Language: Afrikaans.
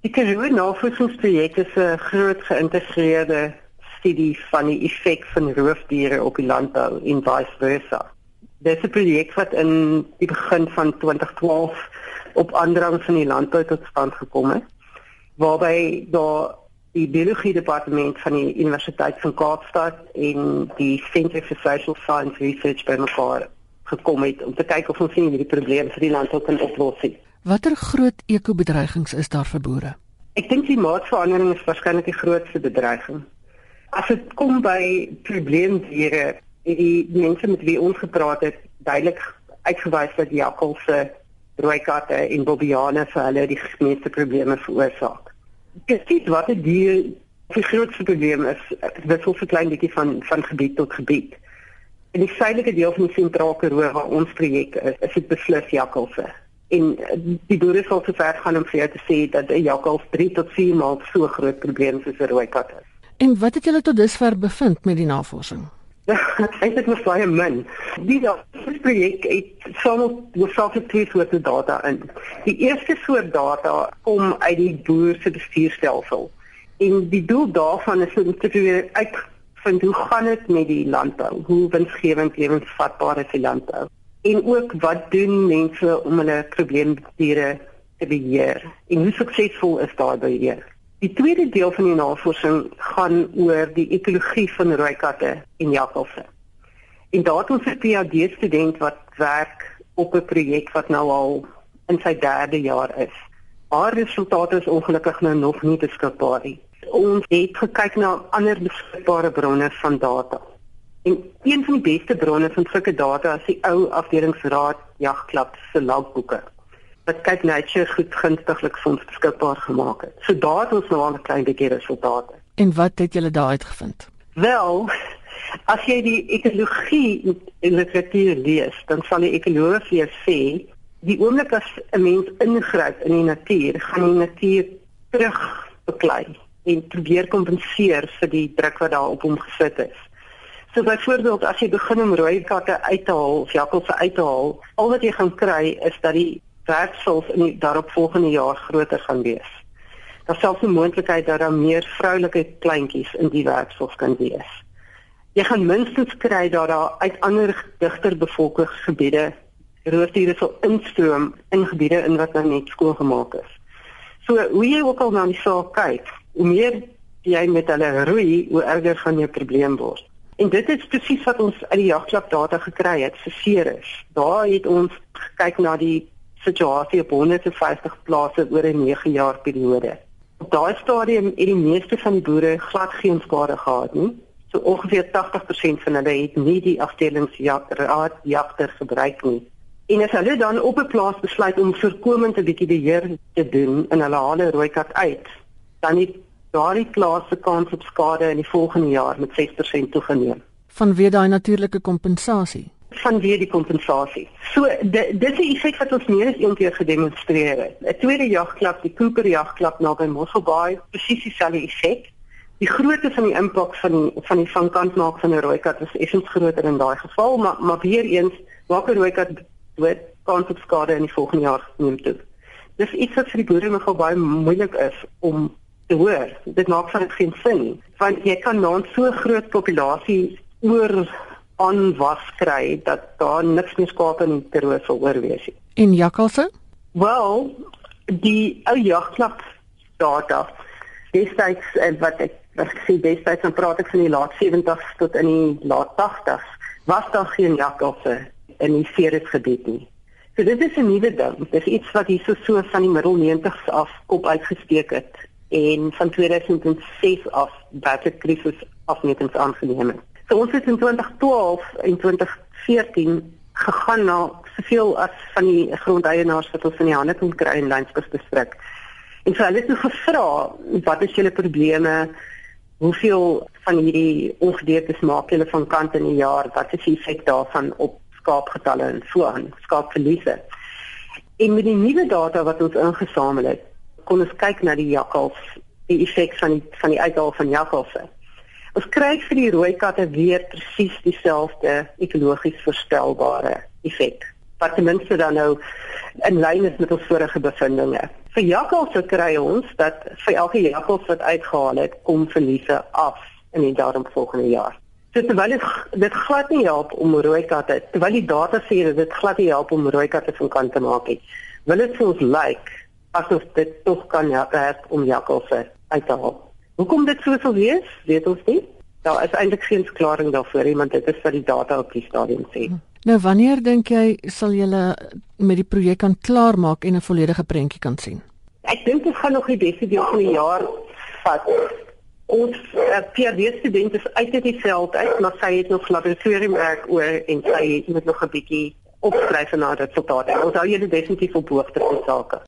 Die Karoo Navorsingsprojek is 'n groot geïntegreerde studie van die effek van roofdiere op die landbou en vice versa. Dit is 'n projek wat in die begin van 2012 op aandrang van die landbou tot stand gekom het waarby daar die biologie departement van die Universiteit van Kaapstad en die Centre for Social Science Research bymekaar gekom het om te kyk of ons hierdie probleem vir die landbou kan oplos. Watter groot ekobedreigings is daar vir boere? Ek dink klimaatsverandering is waarskynlik die grootste bedreiging. As dit kom by probleemdiere, het die mense met wie ons gepraat het duidelik uitgewys dat jakkalse rooi katte en bobiane vir hulle die meeste probleme veroorsaak. Ek sien wat die dier die grootste probleem is, dit is so klein bietjie van van gebied tot gebied. In die suidelike deel van die sentrale Karoo waar ons projek is, is dit beslis jakkalse. En die boere sal te ver gaan om vir jou te sê dat 'n jakkals 3 tot 4 maal so groot probleem soos 'n rooi kat is. En wat het julle tot dusver bevind met die navorsing? Ek het nog baie min. Die projek het soms hoofsaaklik twee soorte data in. Die eerste soort data kom uit die boer se bestuurstelsel. En die doel daarvan is om te probeer uitvind hoe gaan dit met die landbou? Hoe winsgewend lewensvatbaar is die landbou? En ook wat doen mense om hulle probleemdiere te beheer? En hoe suksesvol is daai beheer? Die tweede deel van die navorsing gaan oor die ekologie van rooi katte en jakkalse. En daar het ons 'n PhD student wat werk op 'n projek wat nou al in sy derde jaar is. Haar resultate is ongelukkig nou nog nie beskikbaar nie. Ons het gekyk na ander beskikbare bronne van data. En een van die beste bronne van sulke data is die ou afdelingsraad jagklub se logboeke wat kyk nature goed gunstiglik vir ons beskikbaar gemaak het. So daar het ons nou al 'n klein bietjie resultate. En wat het julle daar uitgevind? Wel, as jy die ekologie in literatuur lees, dan sal die ekoloog vir jou sê die oomblik as 'n mens ingryp in die natuur, gaan die natuur terug beklei en probeer kompenseer vir die druk wat daar op hom gesit is. So byvoorbeeld as jy begin om rooi katte uit te haal of jakkalse uit te haal, al wat jy gaan kry is dat die werksels in die daaropvolgende jaar groter gaan wees. Daar selfs 'n moontlikheid dat daar meer vroulike kleintjies in die werksels kan wees. Jy gaan minstens kry dat daar uit ander digter bevolkte gebiede roofdiere sal instroom in gebiede in wat nou net skoon gemaak is. So hoe jy ook al na die saak kyk, hoe meer jy met hulle roei, hoe erger gaan jou probleem word. En dit is presies wat ons uit die jagklap data gekry het vir Ceres. Daar het ons gekyk na die situasie op 150 plase oor 'n 9 jaar periode. Op daai stadium het die meeste van die boere glad geen skade gehad nie. So ongeveer 80% van hulle het nie die afdelingsjagter jagter gebruik nie. En as hulle dan op 'n plaas besluit om voorkomend 'n bietjie beheer te doen en hulle haal 'n rooi kat uit, dan het daardie plaas se kans op skade in die volgende jaar met 6% toegeneem. Vanweë daai natuurlike kompensasie vanweë die kompensasie. So dit dis 'n effek wat ons meer as een keer gedemonstreer het. 'n Tweede jagklap, die Cooper jagklap naby Mosselbaai, presies dieselfde effek. Die grootte van die impak van die, van die vangkant maak van 'n rooi kat is effens groter in daai geval, maar maar weer eens maak 'n rooi kat dood kans op skade in die volgende jaar neem toe. Dis iets wat vir die boere nogal baie moeilik is om te hoor. Dit maak van dit geen sin, want jy kan na 'n so groot populasie oor aanwas kry dat daar niks meer skape in die Karoo sal oorwees nie. En jakkalse? Wel, die ou jagklap data. Destyds en wat ek wat ek sê destyds dan praat ek van die laat 70s tot in die laat 80s was daar geen jakkalse in die Ceres gebied nie. So dit is 'n nuwe ding. Dit is iets wat hier so so van die middel 90s af op uitgesteek het en van 2006 af wat die krisis afmetings aangeneem het. So ons het in 2012 en 2014 gegaan na soveel as van die grondeienaars wat ons in die hande kon kry in Landsbos distrik. En so hulle het gevra, wat is julle probleme? Hoeveel van hierdie ongedeeltes maak julle van kant in 'n jaar? Wat is die effek daarvan op skaapgetalle en so aan, skaapverliese? En met die nuwe data wat ons ingesamel het, kon ons kyk na die jakkals, die effek van die van die uithaal van jakkalse. Ons kry vir die rooi katte weer presies dieselfde ekologies voorstelbare effek. Wat ten minste dan nou in lyn is met ons vorige bevindinge. Vir jakkalse kry ons dat vir elke jakkals wat uitgehaal het, kom verliese af in die daaropvolgende jaar. So terwyl dit dit glad nie help om rooi katte, terwyl die data sê dat dit glad nie help om rooi katte van kant te maak nie. Wil dit vir ons lyk like, asof dit tog kan help om jakkalse uit te haal. Hoekom dit so sou wees, weet ons nie. Daar is eintlik geen verklaring daarvoor nie, want dit is wat die data op die stadium sê. Nou wanneer dink jy sal julle met die projek kan klaarmaak en 'n volledige prentjie kan sien? Ek dink dit gaan nog die beste deel van die jaar vat ons uh, eh, PhD student is uit die veld uit maar sy het nog laboratoriumwerk oor en sy moet nog 'n bietjie opskryf na die resultate. Ons hou julle definitief op hoogte van sake.